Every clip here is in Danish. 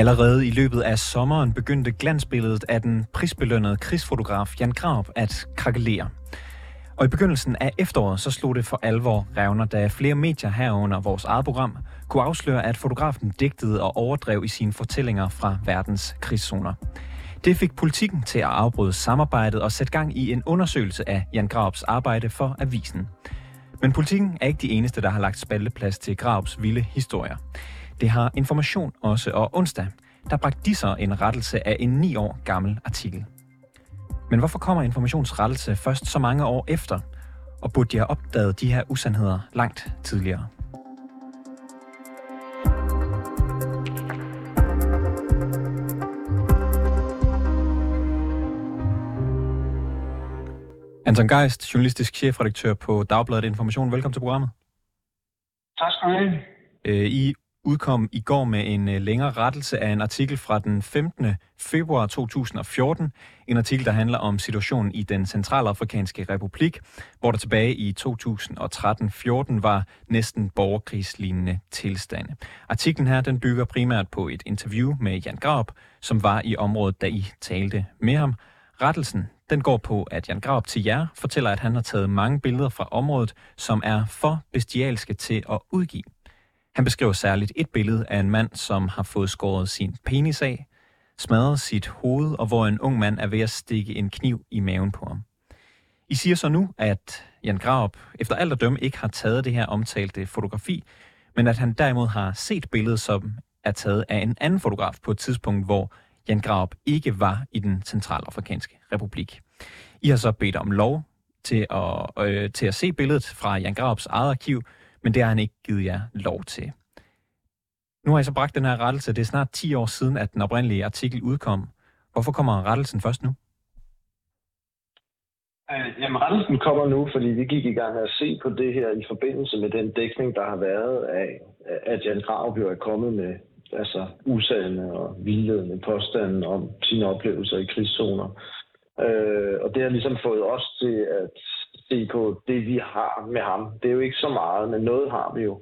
Allerede i løbet af sommeren begyndte glansbilledet af den prisbelønnede krigsfotograf Jan Grab at krakelere. Og i begyndelsen af efteråret så slog det for alvor revner, da flere medier herunder vores eget program kunne afsløre, at fotografen digtede og overdrev i sine fortællinger fra verdens krigszoner. Det fik politikken til at afbryde samarbejdet og sætte gang i en undersøgelse af Jan Graups arbejde for avisen. Men politikken er ikke de eneste, der har lagt spalteplads til Graups vilde historier. Det har Information også, og onsdag, der bragte de så en rettelse af en 9 år gammel artikel. Men hvorfor kommer informationsrettelse først så mange år efter? Og burde de have opdaget de her usandheder langt tidligere? Anton Geist, journalistisk chefredaktør på Dagbladet Information. Velkommen til programmet. Tak skal du have. Øh, I udkom i går med en øh, længere rettelse af en artikel fra den 15. februar 2014. En artikel, der handler om situationen i den centralafrikanske republik, hvor der tilbage i 2013-14 var næsten borgerkrigslignende tilstande. Artiklen her, den bygger primært på et interview med Jan Graup, som var i området, da I talte med ham. Rettelsen, den går på, at Jan Graup til jer fortæller, at han har taget mange billeder fra området, som er for bestialske til at udgive. Han beskriver særligt et billede af en mand, som har fået skåret sin penis af, smadret sit hoved, og hvor en ung mand er ved at stikke en kniv i maven på ham. I siger så nu, at Jan Graup efter alt at dømme ikke har taget det her omtalte fotografi, men at han derimod har set billedet, som er taget af en anden fotograf på et tidspunkt, hvor Jan Graup ikke var i den centralafrikanske republik. I har så bedt om lov til at, øh, til at se billedet fra Jan Graups eget arkiv, men det har han ikke givet jer lov til. Nu har jeg så bragt den her rettelse. Det er snart 10 år siden, at den oprindelige artikel udkom. Hvorfor kommer rettelsen først nu? Øh, jamen, rettelsen kommer nu, fordi vi gik i gang med at se på det her i forbindelse med den dækning, der har været af, at Jan Grav jo er kommet med altså usande og vildledende påstande om sine oplevelser i krigszoner. Øh, og det har ligesom fået os til at se på det, vi har med ham. Det er jo ikke så meget, men noget har vi jo.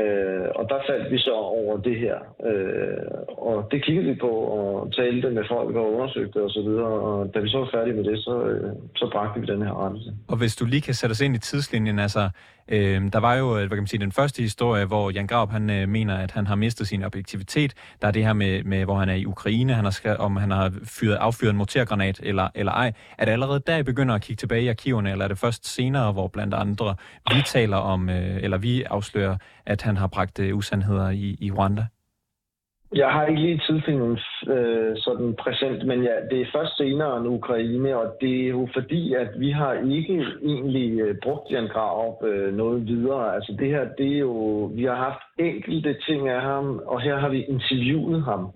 Øh, og der faldt vi så over det her. Øh, og det kiggede vi på og talte med folk og undersøgte og så videre. Og da vi så var færdige med det, så, øh, så bragte vi den her rettelse. Og hvis du lige kan sætte os ind i tidslinjen, altså øh, der var jo øh, hvad kan man sige, den første historie, hvor Jan Graup han øh, mener, at han har mistet sin objektivitet. Der er det her med, med hvor han er i Ukraine, han har skrevet, om han har fyret, affyret en mortergranat eller, eller ej. Er det allerede der, I begynder at kigge tilbage i arkiverne, eller er det først senere, hvor blandt andre vi taler om, øh, eller vi afslører, at han har bragt øh, usandheder i, i Rwanda? Jeg har ikke lige tidfilmen øh, sådan præsent, men ja, det er først senere end Ukraine, og det er jo fordi, at vi har ikke egentlig øh, brugt Jan Grav øh, noget videre. Altså det her, det er jo, vi har haft enkelte ting af ham, og her har vi interviewet ham.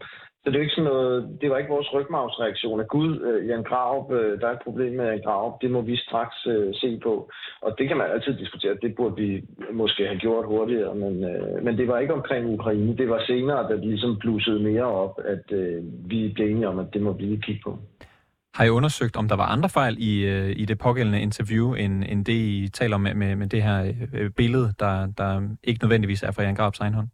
Så det er ikke sådan noget, det var ikke vores rygmavsreaktion at Gud, øh, Jan Graup, øh, der er et problem med Jan Graup, det må vi straks øh, se på. Og det kan man altid diskutere, det burde vi måske have gjort hurtigere, men, øh, men det var ikke omkring Ukraine, det var senere, da det ligesom blussede mere op, at øh, vi blev enige om, at det må vi lige kigge på. Har I undersøgt, om der var andre fejl i, øh, i det pågældende interview, end, end det, I taler om med, med, med det her øh, billede, der, der ikke nødvendigvis er fra Jan Graups egen hånd?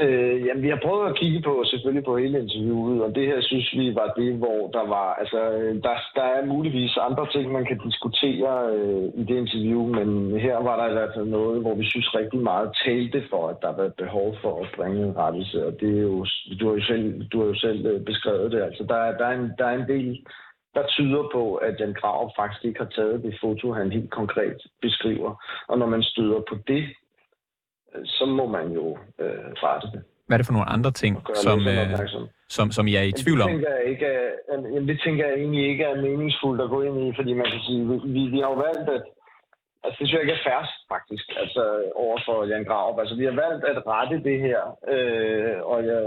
Øh, jamen, vi har prøvet at kigge på selvfølgelig på hele interviewet, og det her synes vi var det, hvor der var, altså, øh, der, der er muligvis andre ting, man kan diskutere øh, i det interview, men her var der i hvert fald noget, hvor vi synes rigtig meget talte for, at der var behov for at bringe en rettelse, og det er jo, du har jo selv, du har jo selv øh, beskrevet det, altså der, der, er en, der er en del, der tyder på, at Jan Grav faktisk ikke har taget det foto, han helt konkret beskriver. Og når man støder på det, så må man jo øh, rette det. Hvad er det for nogle andre ting, som, øh, som, som I er i tvivl om? Det tænker, jeg ikke, at, det tænker jeg egentlig ikke er meningsfuldt at gå ind i, fordi man kan sige, vi, vi har jo valgt at Altså, det synes jeg ikke er færst, faktisk, altså over for Jan Grav. Altså, vi har valgt at rette det her, øh, og jeg,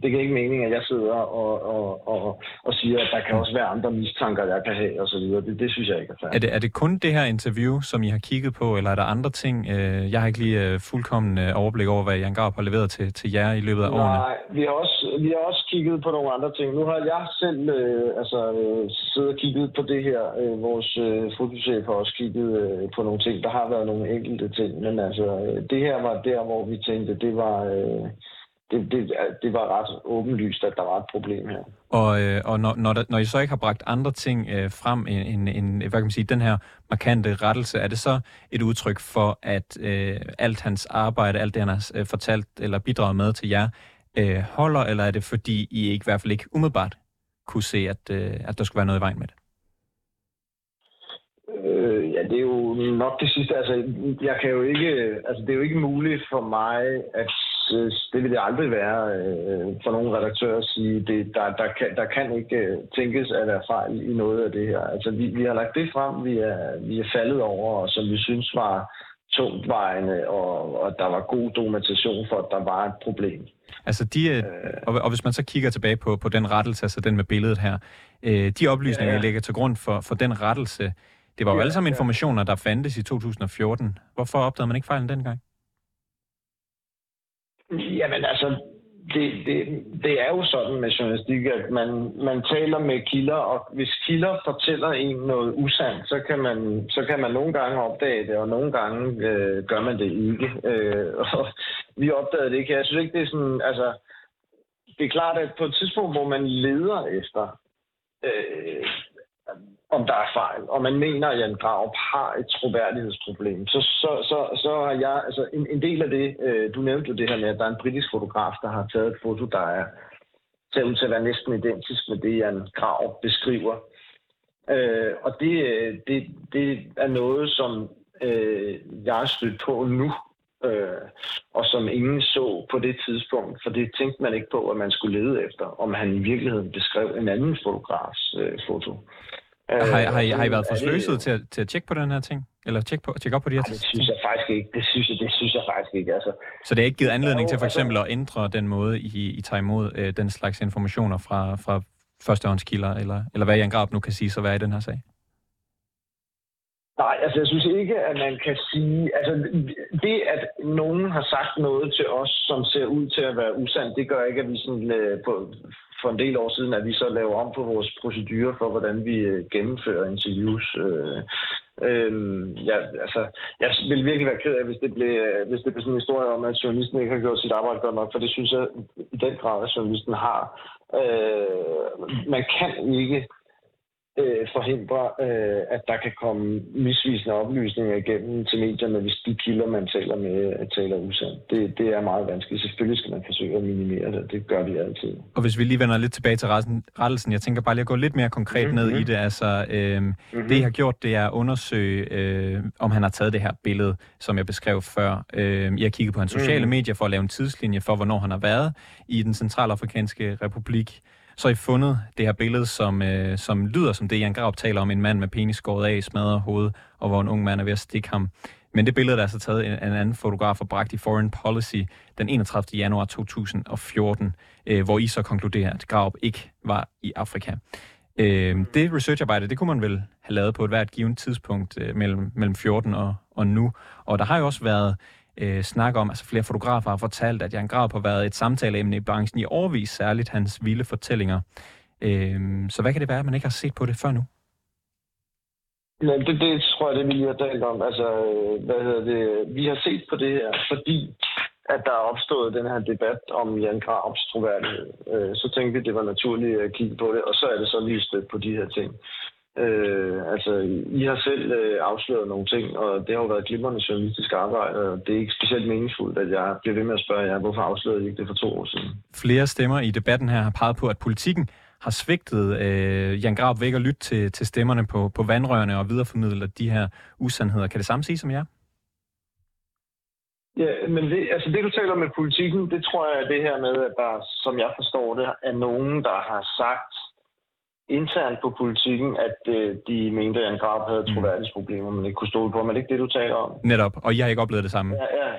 det giver ikke mening, at jeg sidder og, og, og, og siger, at der kan også være andre mistanker, jeg kan have, og så videre. Det, det synes jeg ikke er færst. Er det, er det kun det her interview, som I har kigget på, eller er der andre ting? Øh, jeg har ikke lige øh, fuldkommen øh, overblik over, hvad Jan Grav har leveret til, til jer i løbet af Nej, årene. Nej, vi har, også, vi har også kigget på nogle andre ting. Nu har jeg selv øh, altså, øh, siddet og kigget på det her. Øh, vores øh, fotochef har også kigget øh, på nogle ting. Der har været nogle enkelte ting, men altså, øh, det her var der, hvor vi tænkte, det var, øh, det, det, det var ret åbenlyst, at der var et problem her. Og, øh, og når, når, der, når I så ikke har bragt andre ting øh, frem end, end hvad kan man sige, den her markante rettelse, er det så et udtryk for, at øh, alt hans arbejde, alt det han har øh, fortalt eller bidraget med til jer, øh, holder, eller er det fordi I ikke, i hvert fald ikke umiddelbart kunne se, at, øh, at der skulle være noget i vejen med det? Øh, ja, det er jo nok det sidste. Altså, jeg kan jo ikke, altså, det er jo ikke muligt for mig at det vil det aldrig være øh, for nogle redaktører at sige, det, der, der, kan, der kan ikke øh, tænkes at være fejl i noget af det her. Altså, vi, vi har lagt det frem, vi er, vi er faldet over, og som vi synes var tungtvejende, og, og der var god dokumentation for, at der var et problem. Altså de, øh, og, og hvis man så kigger tilbage på, på den rettelse, altså den med billedet her, øh, de oplysninger, ja, ja. ligger til grund for, for den rettelse, det var jo ja, alle sammen informationer, der fandtes i 2014. Hvorfor opdagede man ikke fejlen dengang? Jamen altså, det, det, det er jo sådan med journalistik, at man, man taler med kilder, og hvis kilder fortæller en noget usandt, så kan man, så kan man nogle gange opdage det, og nogle gange øh, gør man det ikke. Øh, og vi opdagede det ikke. Jeg synes ikke, det er sådan, altså, det er klart, at på et tidspunkt, hvor man leder efter øh, om der er fejl, og man mener, at Jan Graup har et troværdighedsproblem, så, så, så, så har jeg, altså en, en del af det, øh, du nævnte jo det her med, at der er en britisk fotograf, der har taget et foto, der er ser ud til at være næsten identisk med det, Jan Graup beskriver. Øh, og det, øh, det, det er noget, som øh, jeg er stødt på nu, øh, og som ingen så på det tidspunkt, for det tænkte man ikke på, at man skulle lede efter, om han i virkeligheden beskrev en anden fotografs øh, foto. Øh, har, har, I, har I været for sløset til, at, til at tjekke på den her ting? Eller tjekke, på, tjekke op på de her ting? Det synes jeg faktisk ikke. Det synes jeg, det synes jeg faktisk ikke. Altså, så det er ikke givet anledning til for altså- eksempel at ændre den måde, I, I tager imod øh, den slags informationer fra, fra førstehåndskilder, eller, eller hvad Jan Grab nu kan sige så hvad i den her sag? Nej, altså jeg synes ikke, at man kan sige... Altså det, at nogen har sagt noget til os, som ser ud til at være usandt, det gør ikke, at vi sådan, øh, på, for en del år siden, at vi så laver om på vores procedurer for, hvordan vi øh, gennemfører interviews. Øh, øh, ja, altså, jeg vil virkelig være ked af, hvis det blev, hvis det blev sådan en historie om, at journalisten ikke har gjort sit arbejde godt nok, for det synes jeg i den grad, at journalisten har. Øh, man kan ikke øh, forhindre, øh, at der kan komme misvisende oplysninger igennem til medierne, hvis de kilder, man taler med, taler usandt. Det, det er meget vanskeligt. Selvfølgelig skal man forsøge at minimere det, det gør vi altid. Og hvis vi lige vender lidt tilbage til rettelsen, jeg tænker bare lige at gå lidt mere konkret mm-hmm. ned i det. Altså, øh, mm-hmm. det jeg har gjort, det er at undersøge, øh, om han har taget det her billede, som jeg beskrev før. Øh, jeg har kigget på hans sociale mm-hmm. medier for at lave en tidslinje for, hvornår han har været i den centralafrikanske republik så har I fundet det her billede, som, øh, som lyder som det, Jan Graup taler om, en mand med penis skåret af, smadret hoved, og hvor en ung mand er ved at stikke ham. Men det billede der er så taget en, en anden fotograf og bragt i Foreign Policy den 31. januar 2014, øh, hvor I så konkluderer, at Graup ikke var i Afrika. Øh, det researcharbejde, det kunne man vel have lavet på et hvert givet tidspunkt øh, mellem, mellem 14 og, og nu. Og der har jo også været øh, snak om, altså flere fotografer har fortalt, at Jan Graup har været et samtaleemne i branchen i årvis, særligt hans vilde fortællinger. Øh, så hvad kan det være, at man ikke har set på det før nu? Ja, det, det tror jeg, det vi lige har talt om. Altså, øh, hvad hedder det? Vi har set på det her, fordi at der er opstået den her debat om Jan Graups troværdighed. Øh, så tænkte vi, det var naturligt at kigge på det, og så er det så lige stødt på de her ting. Øh, altså, I har selv øh, afsløret nogle ting, og det har jo været glimrende journalistisk arbejde, og det er ikke specielt meningsfuldt, at jeg bliver ved med at spørge jer, hvorfor afslørede I ikke det for to år siden? Flere stemmer i debatten her har peget på, at politikken har svigtet øh, Jan Grab væk at lytte til, til stemmerne på, på vandrørene og videreformidle de her usandheder. Kan det samme sige som jer? Ja, men det, altså det, du taler med politikken, det tror jeg er det her med, at der, som jeg forstår det, er nogen, der har sagt, internt på politikken, at øh, de mente, at Jan Grab havde mm. troværdighedsproblemer, man ikke kunne stole på. Men det er ikke det, du taler om? Netop, og jeg har ikke oplevet det samme? Ja, ja.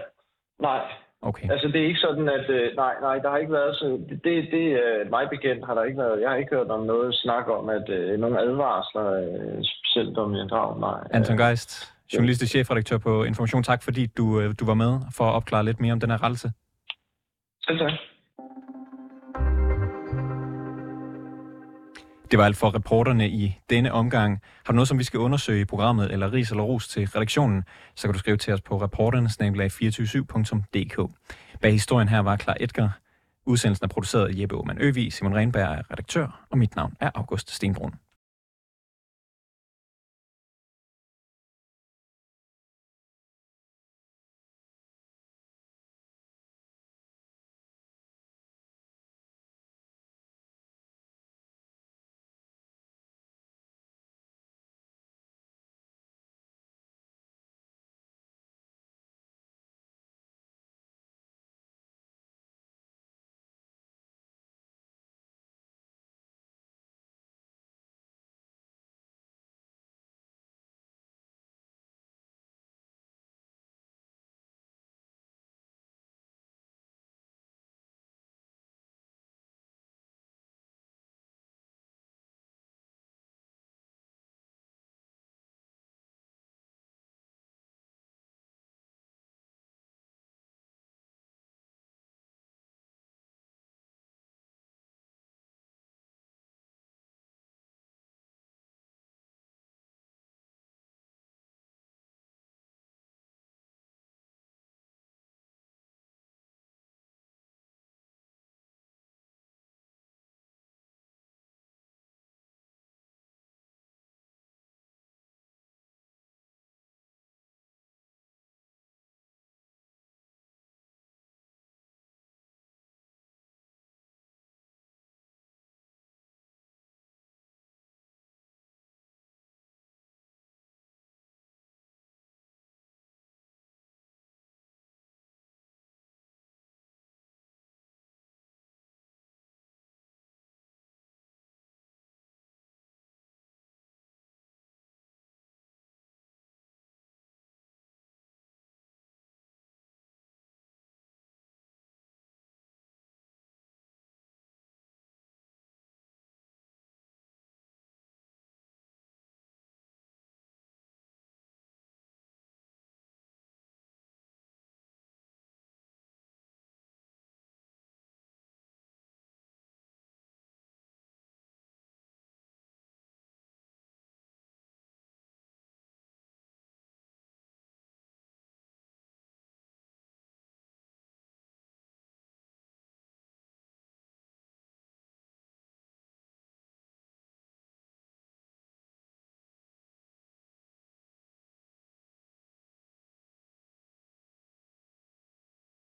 Nej. Okay. Altså, det er ikke sådan, at... Øh, nej, nej, der har ikke været så... Det, det, det øh, mig bekendt har der ikke været... Jeg har ikke hørt om noget snak om, at øh, nogle advarsler, øh, specielt om Jan Grab, nej. Anton Geist, journalist og chefredaktør på Information. Tak, fordi du, øh, du var med for at opklare lidt mere om den her rettelse. Selv tak. Det var alt for reporterne i denne omgang. Har du noget, som vi skal undersøge i programmet, eller ris eller ros til redaktionen, så kan du skrive til os på reporternesnabelag247.dk. Bag historien her var Klar Edgar. Udsendelsen er produceret af Jeppe Aumann Øvig, Simon Renberg er redaktør, og mit navn er August Stenbrun.